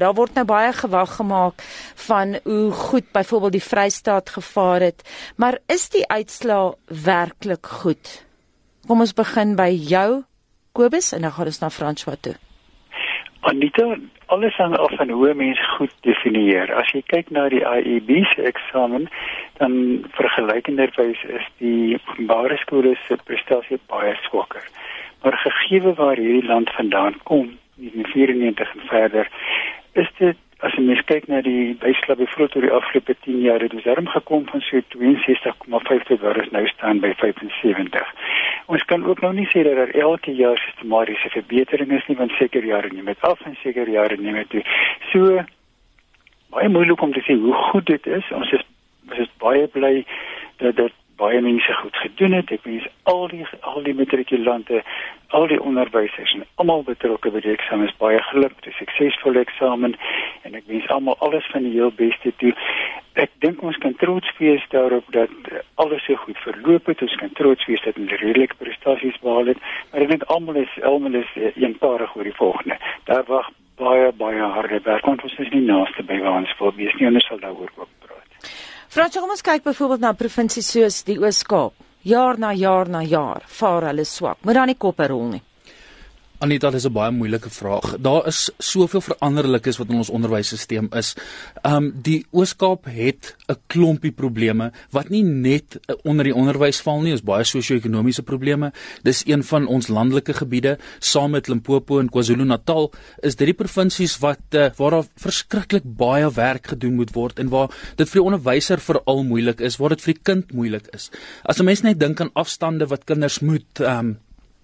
Daar word nou baie gewag gemaak van hoe goed byvoorbeeld die Vrystaat gevaar het, maar is die uitslaa werklik goed? Kom ons begin by jou Kobus en dan gaan ons na François toe. Anita, alles hang af van hoe mense goed definieer. As jy kyk na die IEB se eksamen, dan vergelykenderwys is die openbare skole se prestasie baie swakker. Maar gegee waar hierdie land vandaan kom, in 94 en verder, is dit as jy mens kyk na die byslag byvoorbeeld oor die afgelope 10 jaar het ons darm gekom van so 62,5 tot waar ons nou staan by 75. Ons kan ook nou nie sê dat daar elke jaar sistematiese verbetering is nie want seker jare neem dit af en seker jare neem dit toe. So baie moeilik om te sê hoe goed dit is. Ons is ons is baie bly dat dit baie mense goed gedoen het. Ek wens al die al die matrikulante, al die onderwysers en almal betrokke by die eksamen is baie geluk met 'n suksesvolle eksamen en ek wens almal alles van die heel beste toe. Ek dink ons kan trots wees daarop dat alles so goed verloop het. Ons kan trots wees dat ons redelike prestasies behaal het. Maar ek dink almal is almal is eenparig oor die volgende. Daar wag baie baie harde werk. Ons is nie naaste by waar ons wil wees nie. Ons sal daaroor ook Frans, kom ons kyk byvoorbeeld na provinsies soos die Oos-Kaap. Jaar na jaar na jaar vaar hulle swak. Moet dan nie koppe rol nie. Anita, dis 'n baie moeilike vraag. Daar is soveel veranderlikes wat in ons onderwysstelsel is. Um die Oos-Kaap het 'n klompie probleme wat nie net uh, onder die onderwys val nie, is baie sosio-ekonomiese probleme. Dis een van ons landelike gebiede saam met Limpopo en KwaZulu-Natal is dit die provinsies wat uh, waar daar verskriklik baie werk gedoen moet word en waar dit vir die onderwyser veral moeilik is, waar dit vir die kind moeilik is. As 'n mens net dink aan afstande wat kinders moet um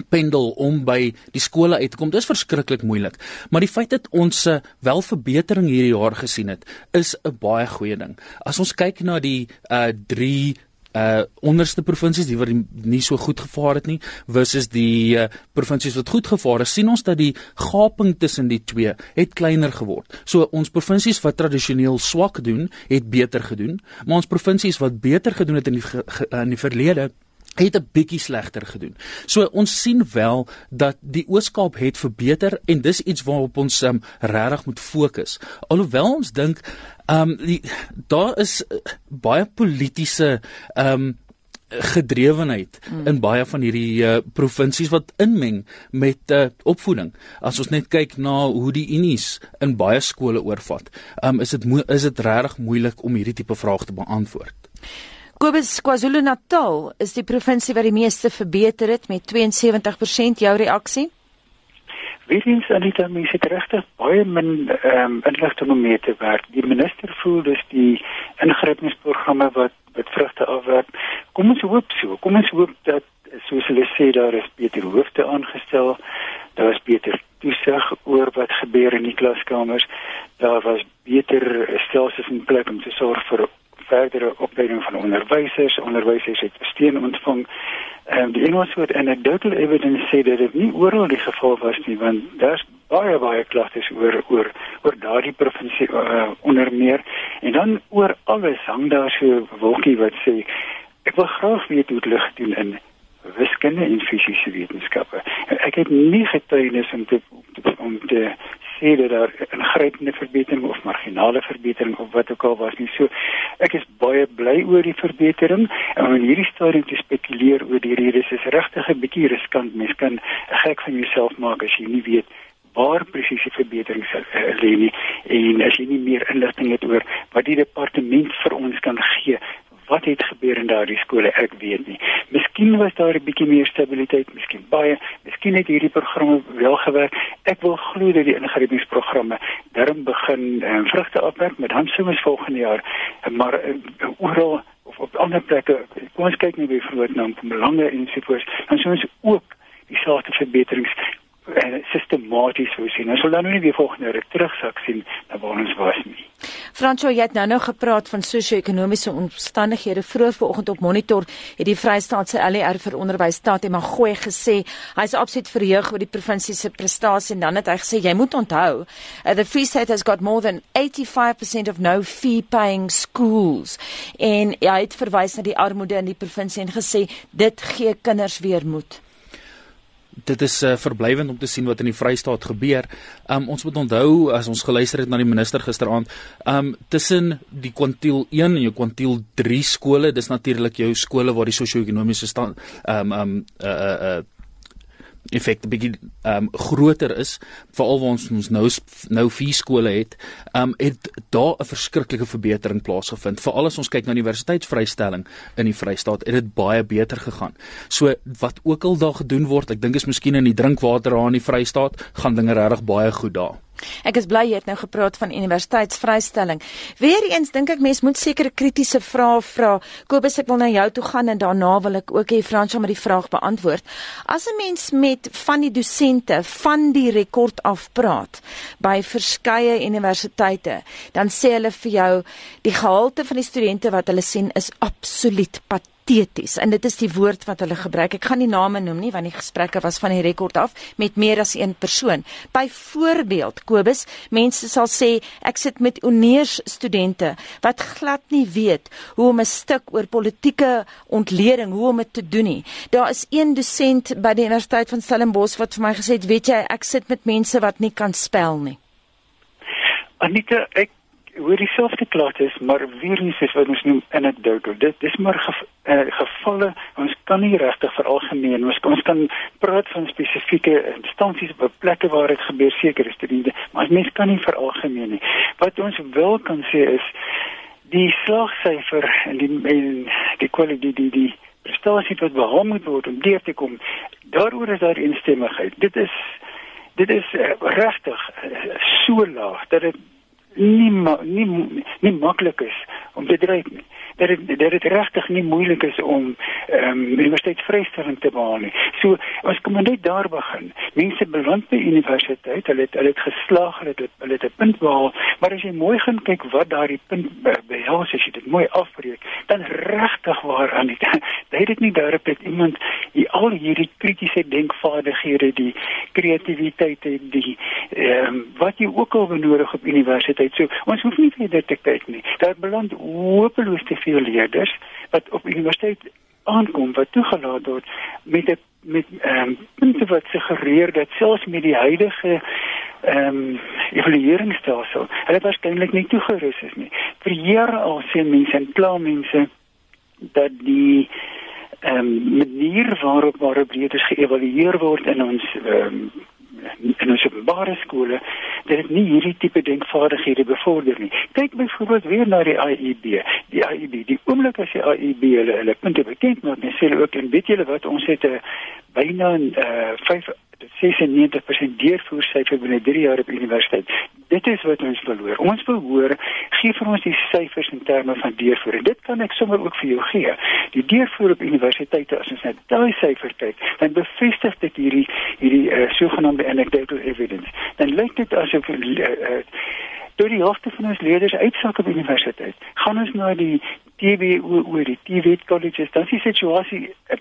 pendel om by die skole uit te kom. Dit is verskriklik moeilik. Maar die feit dat ons uh, wel verbetering hierdie jaar gesien het, is 'n baie goeie ding. As ons kyk na die uh 3 uh onderste provinsies die wat nie so goed gevaar het nie versus die uh, provinsies wat goed gevaar het, sien ons dat die gaping tussen die twee het kleiner geword. So ons provinsies wat tradisioneel swak doen, het beter gedoen, maar ons provinsies wat beter gedoen het in die in die verlede het 'n bietjie slegter gedoen. So ons sien wel dat die Ooskaap het verbeter en dis iets waarop ons um, regtig moet fokus. Alhoewel ons dink ehm um, daar is uh, baie politieke ehm um, gedrewenheid hmm. in baie van hierdie uh, provinsies wat inmeng met uh, opvoeding. As ons net kyk na hoe die unies in baie skole oorvat, um, is dit is dit regtig moeilik om hierdie tipe vrae te beantwoord. Kobus KwaZulu-Natal is die provinsie wat die meeste verbeter het met 72% jou reaksie. Weens Anita mense het regtig baie min ehm um, inligting om mee te werk. Die minister voel dus die ingrypingsprogramme wat wat vrugte afwerp. Kom ons hoop so. Kom ons hoop dat soos hulle sê daar is beter hoofde aangestel. Daar is beter toesig oor wat gebeur in die klaskamers. Daar was beter stelsels in plek om te sorg vir verdere opleiding van onderwysers, onderwysers het steun ontvang. Ehm um, die Engels word anecdotal evidence sê dat dit nie oral die geval was nie, want daar's baie baie klagtes oor oor oor daardie provinsie uh, onder meer en dan oor alles hang daar so 'n wolkie wat sê ek wil graag weet hoe dit lig doen in wiskunde en fisiese wetenskappe. Ek het nie getuienis om te om te sê dat daar 'n ingrypende verbetering of marginale verbetering of wat ook al was nie. So ek is baie bly oor die verbetering en om in hierdie stadium te spekuleer oor die redes is regtig 'n bietjie riskant. Mens kan gek van jouself maak as jy nie weet waar presies die verbetering uh, lê nie en as jy nie meer inligting het oor wat die departement vir ons kan gee wat het gebeur in daardie skole ek weet nie. Miskien was daar 'n bietjie meer stabiliteit, miskien baie, miskien het hierdie programme wel gewerk. Ek wil glo dat die ingrypingsprogramme darm begin um, vrugte afwerp met handsoms volgende jaar, maar uh, oral of op ander plekke, kom ons kyk net weer vroeg na belange en sovoorts, dan sou ons ook dieselfde verbeterings en sistematies wou sien. Ons sal dan nou nie weer volgende jaar terugsak sien na waar ons was nie. Franco, jy het nou nou gepraat van sosio-ekonomiese omstandighede. Vroeër vanoggend op Monitor het die Vrystaatse LER vir onderwys staat en Magoy gesê hy's absoluut verheug oor die provinsie se prestasie en dan het hy gesê jy moet onthou uh, the Free State has got more than 85% of no fee paying schools en hy het verwys na die armoede in die provinsie en gesê dit gee kinders weer moed. Dit is uh, verblywend om te sien wat in die Vrystaat gebeur. Um ons moet onthou as ons geluister het na die minister gisteraand, um tussen die kwantiel 1 en jou kwantiel 3 skole, dis natuurlik jou skole waar die sosio-ekonomiese stand um um uh uh effek bietjie ehm um, groter is veral waar ons ons nou nou vier skole het um, het daar 'n verskriklike verbetering plaasgevind. Veral as ons kyk na universiteitsvrystelling in die Vrystaat het dit baie beter gegaan. So wat ook al daar gedoen word ek dink is miskien in die drinkwater daar in die Vrystaat gaan dinge regtig baie goed daar Ek is bly jy het nou gepraat van universiteitsvrystelling. Weereens dink ek mense moet sekere kritiese vrae vra. Kobus, ek wil na jou toe gaan en daarna wil ek ook hê Fransja met die vraag beantwoord. As 'n mens met van die dosente van die rekord af praat by verskeie universiteite, dan sê hulle vir jou die gehalte van die studente wat hulle sien is absoluut pateties pateties en dit is die woord wat hulle gebruik. Ek gaan nie name noem nie want die gesprekke was van die rekord af met meer as een persoon. Byvoorbeeld Kobus, mense sal sê ek sit met honeurs studente wat glad nie weet hoe om 'n stuk oor politieke ontleding, hoe om dit te doen nie. Daar is een dosent by die Universiteit van Stellenbosch wat vir my gesê het, weet jy, ek sit met mense wat nie kan spel nie. Anita, ek hoor dieselfde klagtes, maar eens is wat ons noem anecdotal. Dit dis maar ge, uh, gevalle, ons kan nie regtig veralgemeen. Ons ons kan praat van spesifieke instansies op plekke waar dit gebeur sekere studente, maar mens kan nie veralgemeen nie. Wat ons wel kan sê is die slagsyfer en die en die kwaliteit die die prestasie wat behaal moet word om deur te kom. Daaroor is daar instemmigheid. Dit is dit is uh, regtig uh, so laag dat dit nie nie nie maklik is om te dryf nie. Dat dit dat dit regtig nie moeilik is om ehm um, universiteitsvrystelling te behaal nie. So ons kom net daar begin. Mense beland by universiteit, hulle het hulle het geslaag, hulle het hulle het 'n punt behaal, maar as jy mooi gaan kyk wat daardie punt behels as jy dit mooi afbreek, dan regtig waar aan dit. Dit het nie daarop dat iemand die al hierdie kritiese denkvaardighede, die kreatiwiteit en die ehm um, wat jy ook al benodig op universiteit tyd. So ons hoef nie verder te kyk nie. Daar beland hopeloos te veel leerders wat op universiteit aankom wat toegelaat word met 'n met ehm um, punte wat suggereer dat selfs met die huidige ehm um, evalueringsstelsel hulle waarskynlik nie toegerus is nie. Vir jare al sê mense en kla mense dat die ehm um, manier waarop waarop leerders geëvalueer word in ons ehm um, in ons openbare skole dat dit nie hierdie tipe denkvaardighede bevorder nie. Kyk byvoorbeeld weer na die IEB. Die IEB, die oomblik as die IEB hulle hulle punte bekend maak, dan sê hulle ook en weet julle wat ons het 'n uh, byna 'n uh, 5 96% deurvoersyfer binne 3 jaar op universiteit. Dit is wat ons verloor. Ons verhoor gee vir ons die syfers in terme van deurvoer. Dit kan ek sommer ook vir jou gee. Die deurvoer op universiteite as ons net daai syfer kyk, dan bevestig dit hierdie hierdie uh, sogenaamde anecdotal evidence. Dan lyk dit asof uh, uh, Deur die helfte van ons leerders uitsak op universiteit. Gaan ons na die TBO oor die TVET colleges, dan is die situasie uh,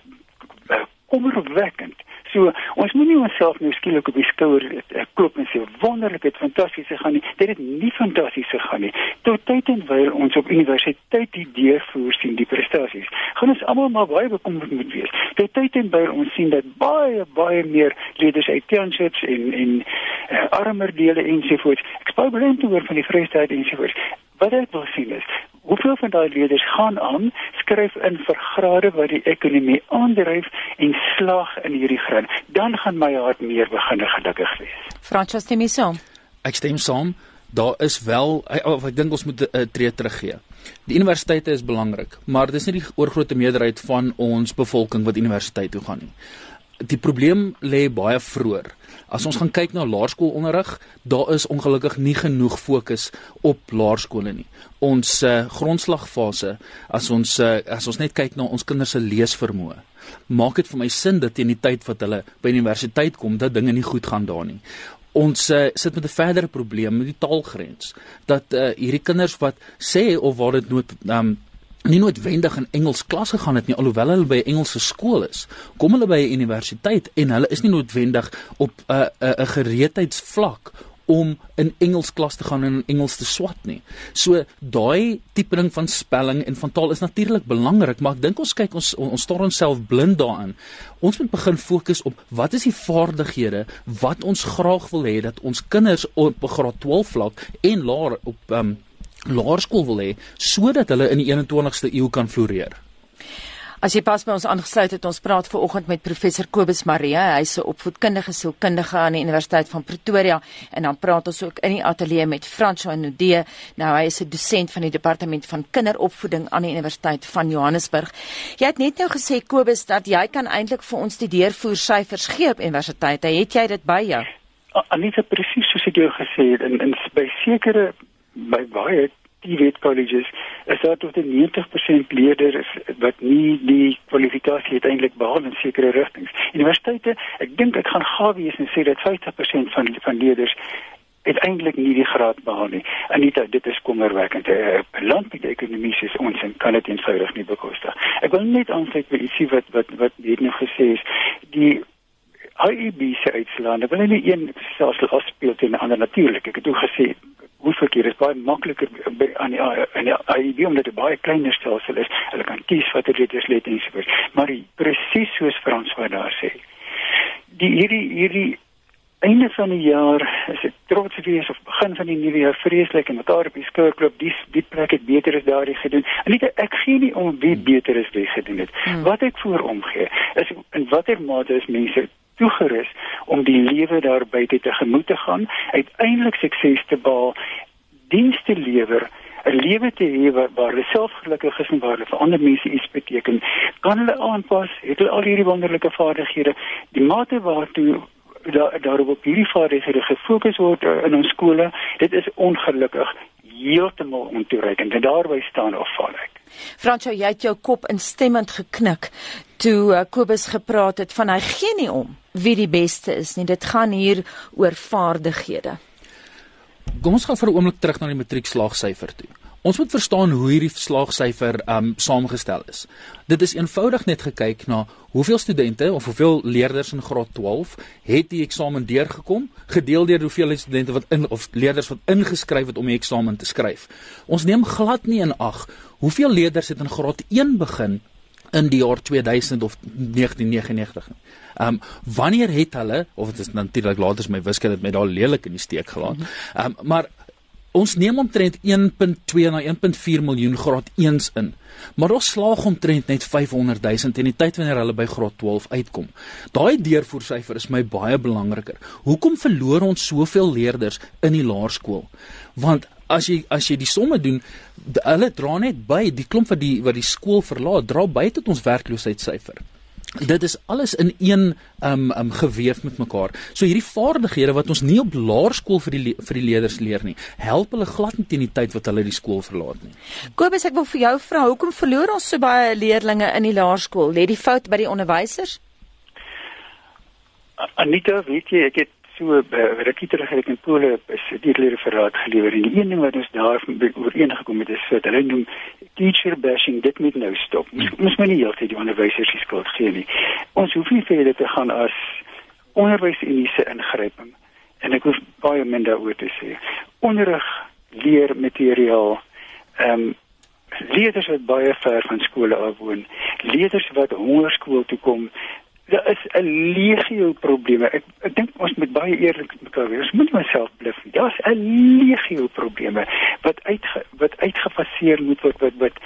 uh, kommerwekkend. So ons moenie onsself nou skielik op die skouer uh, klop en sê wonderlik het fantasties gegaan nie. Dit het nie fantasties gegaan nie. Tot tyd en wyl ons op universiteit die deurvoer sien die prestasies. Gaan ons almal maar baie bekommerd moet wees. Tot tyd en wyl ons sien dat baie baie meer leerders uit townships en en uh, armer dele ensovoorts. Ek spreek beleid oor van die Vrystaat ensovoorts. Wat ek wil sien is hoeveel van daai leerders gaan aan skryf in vir grade wat die ekonomie aandryf en slag in hierdie graad dan gaan my hart meer begin gelukkig wees. Francois stem jy saam? Ek stem saam. Daar is wel of ek dink ons moet 'n uh, tree teruggee. Die universiteite is belangrik maar dis nie die oorgrootste meerderheid van ons bevolking wat universiteit toe gaan nie Die probleem lê baie vroeër As ons gaan kyk na laerskoolonderrig, daar is ongelukkig nie genoeg fokus op laerskole nie. Ons uh, grondslagfase, as ons uh, as ons net kyk na ons kinders se leesvermoë, maak dit vir my sin dat teen die tyd wat hulle by universiteit kom, dat dinge nie goed gaan daar nie. Ons uh, sit met 'n verdere probleem met die taalgrens. Dat uh, hierdie kinders wat sê of waar dit nood um, nie noodwendig in Engels klas gegaan het nie alhoewel hulle by 'n Engelse skool is. Kom hulle by 'n universiteit en hulle is nie noodwendig op 'n uh, 'n uh, 'n gereedheidsvlak om in Engels klas te gaan en in Engels te swat nie. So daai tipe ding van spelling en van taal is natuurlik belangrik, maar ek dink ons kyk ons ons staar onsself blind daarin. Ons moet begin fokus op wat is die vaardighede wat ons graag wil hê dat ons kinders op graad 12 vlak en laer op um, laerskool wil hê sodat hulle in die 21ste eeu kan floreer. As jy pas by ons aangesluit het, ons praat ver oggend met professor Kobus Maria, hy's 'n opvoedkundige sielkundige aan die Universiteit van Pretoria en dan praat ons ook in die ateljee met François Nudee. Nou hy is 'n dosent van die departement van kinderopvoeding aan die Universiteit van Johannesburg. Jy het net nou gesê Kobus dat jy kan eintlik vir ons die deurvoer syfers gee op universiteite. Het jy dit by jou? Anita presies soos ek jou gesê het in in by sekere by baie TVET colleges is daar tot 90% leerders wat nie die kwalifikasie uiteindelik behaal in sekere rigtings. Universiteite, ek dink ek gaan gawe wees en sê dat 50% van van leerders uiteindelik nie die graad behaal nie. Anita, dit is kommerwekkend. 'n uh, Land met ekonomie is ons en kan dit eenvoudig nie bekostig. Ek wil net aansluit by ietsie wat wat wat net nou gesê is, die IEB se uitslaande wil nie een stelsel afspeel teen 'n ander natuurlik. Ek het ook gesê hoe verkeer is baie makliker aan die aan die IEB omdat dit baie kleiner stelsel is. Hulle kan kies watter letters let en so voort. Maar presies soos Frans wat daar sê. Die hierdie hierdie einde van die jaar is dit trots wees of begin van die nuwe jaar vreeslik en mekaar op die skouer klop die die plek het beter is daardie gedoen. En nie ek gee nie om wie beter is wie gedoen het. Hmm. Wat ek voor omgee is in watter mate is mense toegerus om die lewe daar buite te gemoed te gaan, uiteindelik sukses te behaal, dienste lewer 'n lewe te hê waar, waar hulle self gelukkig is en waar hulle vir ander mense iets beteken, kan hulle aanpas, het hulle al hierdie wonderlike vaardighede, die mate waartoe daar daarop op hierdie vaardighede gefokus word in ons skole, dit is ongelukkig heeltemal ontoereikend en daarby staan of val ek. Franco, jy het jou kop instemmend geknik toe uh, Kobus gepraat het van hy gee nie om wie die beste is nie. Dit gaan hier oor vaardighede. Kom ons gaan vir 'n oomblik terug na die matriekslaagsyfer toe. Ons moet verstaan hoe hierdie slaagsyfer um saamgestel is. Dit is eenvoudig net gekyk na hoeveel studente of hoeveel leerders in graad 12 het die eksamen deurgekom, gedeel deur hoeveel studente wat in of leerders wat ingeskryf het om die eksamen te skryf. Ons neem glad nie in ag hoeveel leerders het in graad 1 begin in die jaar 2000 of 1999. Ehm um, wanneer het hulle of dit is natuurlik later is my wiskunde het my daar lelik in die steek gelaat. Ehm um, maar Ons neem omtrent 1.2 na 1.4 miljoen graad 1s in. Maar ons slaag omtrent net 500 000 in die tyd wanneer hulle by graad 12 uitkom. Daai deurvoersyfer is my baie belangriker. Hoekom verloor ons soveel leerders in die laerskool? Want as jy as jy die somme doen, hulle dra net by die klomp wat die wat die skool verlaat, dra by tot ons werkloosheidssyfer dit is alles in een um um geweef met mekaar. So hierdie vaardighede wat ons nie op laerskool vir die vir die leerders leer nie, help hulle glad nie teen die tyd wat hulle die skool verlaat nie. Kobus, ek wil vir jou vra, hoekom verloor ons so baie leerdlinge in die laerskool? Lê die fout by die onderwysers? Anita, weet jy, ek het so uh, rukkie terug het ek in Pole is die lede verraad gelewer en die een ding wat ons daar ooreengekom het is dat hulle noem teacher bashing dit moet nou stop. Ons moet nie heeltyd die onderwysers die skuld gee nie. Ons hoef nie verder te gaan as onderwysuniese ingryping en ek hoef baie minder oor te sê. Onderrig, leermateriaal, ehm um, leerders wat baie ver van skole af woon, leerders wat hongerskool toe kom, daar is 'n legio probleme. Ek ek dink ons moet baie eerlik mekaar wees. Ons moet myself bluf. Daar's 'n legio probleme wat uit wat uitgefaseer moet word wat wat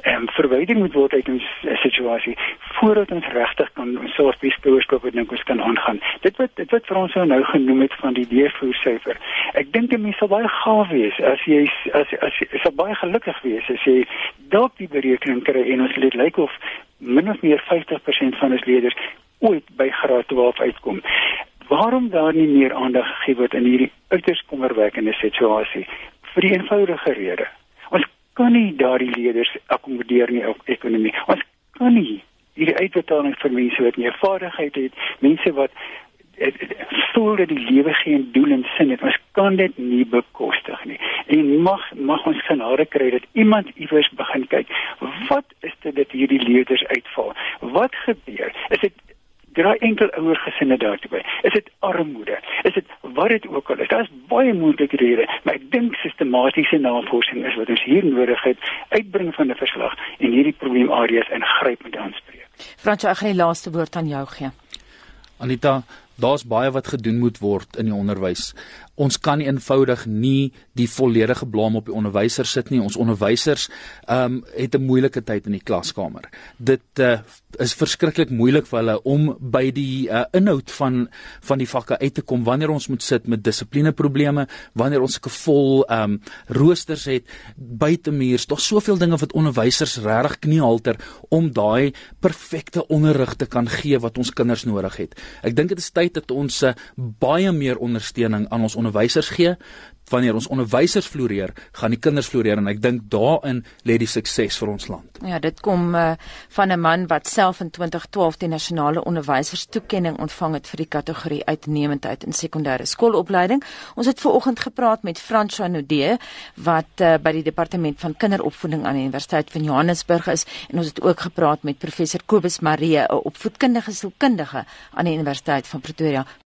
ehm um, verwyder moet word uit 'n situasie voordat ons regtig kan onsself bespreek wat nou kan aangaan. Dit wat dit wat vir ons nou genoem het van die deurvoersyfer. Ek dink dit sal baie gaaf wees as jy as as jy sal baie gelukkig wees as jy dalk die berekening kry en ons dit lyk of min of meer 50% van ons leerders ooit by graad 12 uitkom. Waarom daar nie meer aandag gegee word in hierdie uiters kommerwekkende situasie vir die eenvoudige rede. Ons kan nie daardie leerders akkommodeer nie op ekonomie. Ons kan nie hierdie uitbetaling vir mense wat nie vaardigheid het, mense wat voel dat die lewe geen doel en sin het. Ons kan dit nie bekostig nie. En mag mag ons genade kry dat iemand iewers begin kyk, wat is dit dat hierdie leerders uitval? Wat gebeur? Is dit dra enkel ouer gesinne daartoe by? Is dit armoede? Is dit wat dit ook al is? Daar's baie moontlike redes, maar ek dink sistematiese navorsing is wat ons hier nodig het, uitbring van 'n verslag en hierdie probleemareas ingryp met aanspreek. Fransjo, ek gaan die laaste woord aan jou gee. Anita, daar's baie wat gedoen moet word in die onderwys. Ons kan eenvoudig nie die volledige blame op die onderwysers sit nie. Ons onderwysers ehm um, het 'n moeilike tyd in die klaskamer. Dit uh, is verskriklik moeilik vir hulle om by die uh, inhoud van van die vakke uit te kom wanneer ons moet sit met dissiplineprobleme, wanneer ons sulke vol ehm um, roosters het buitemuurs. Daar's soveel dinge wat onderwysers regtig kniehalter om daai perfekte onderrig te kan gee wat ons kinders nodig het. Ek dink dit is tyd dat ons uh, baie meer ondersteuning aan ons onderwysers gee. Wanneer ons onderwysers floreer, gaan die kinders floreer en ek dink daarin lê die sukses vir ons land. Ja, dit kom uh, van 'n man wat self in 2012 die nasionale onderwyserstoekenning ontvang het vir die kategorie uitnemendheid in sekondêre skoolopleiding. Ons het ver oggend gepraat met François Nodee wat uh, by die departement van kinderopvoeding aan die Universiteit van Johannesburg is en ons het ook gepraat met professor Kobus Marie, 'n opvoedkundige sielkundige aan die Universiteit van Pretoria.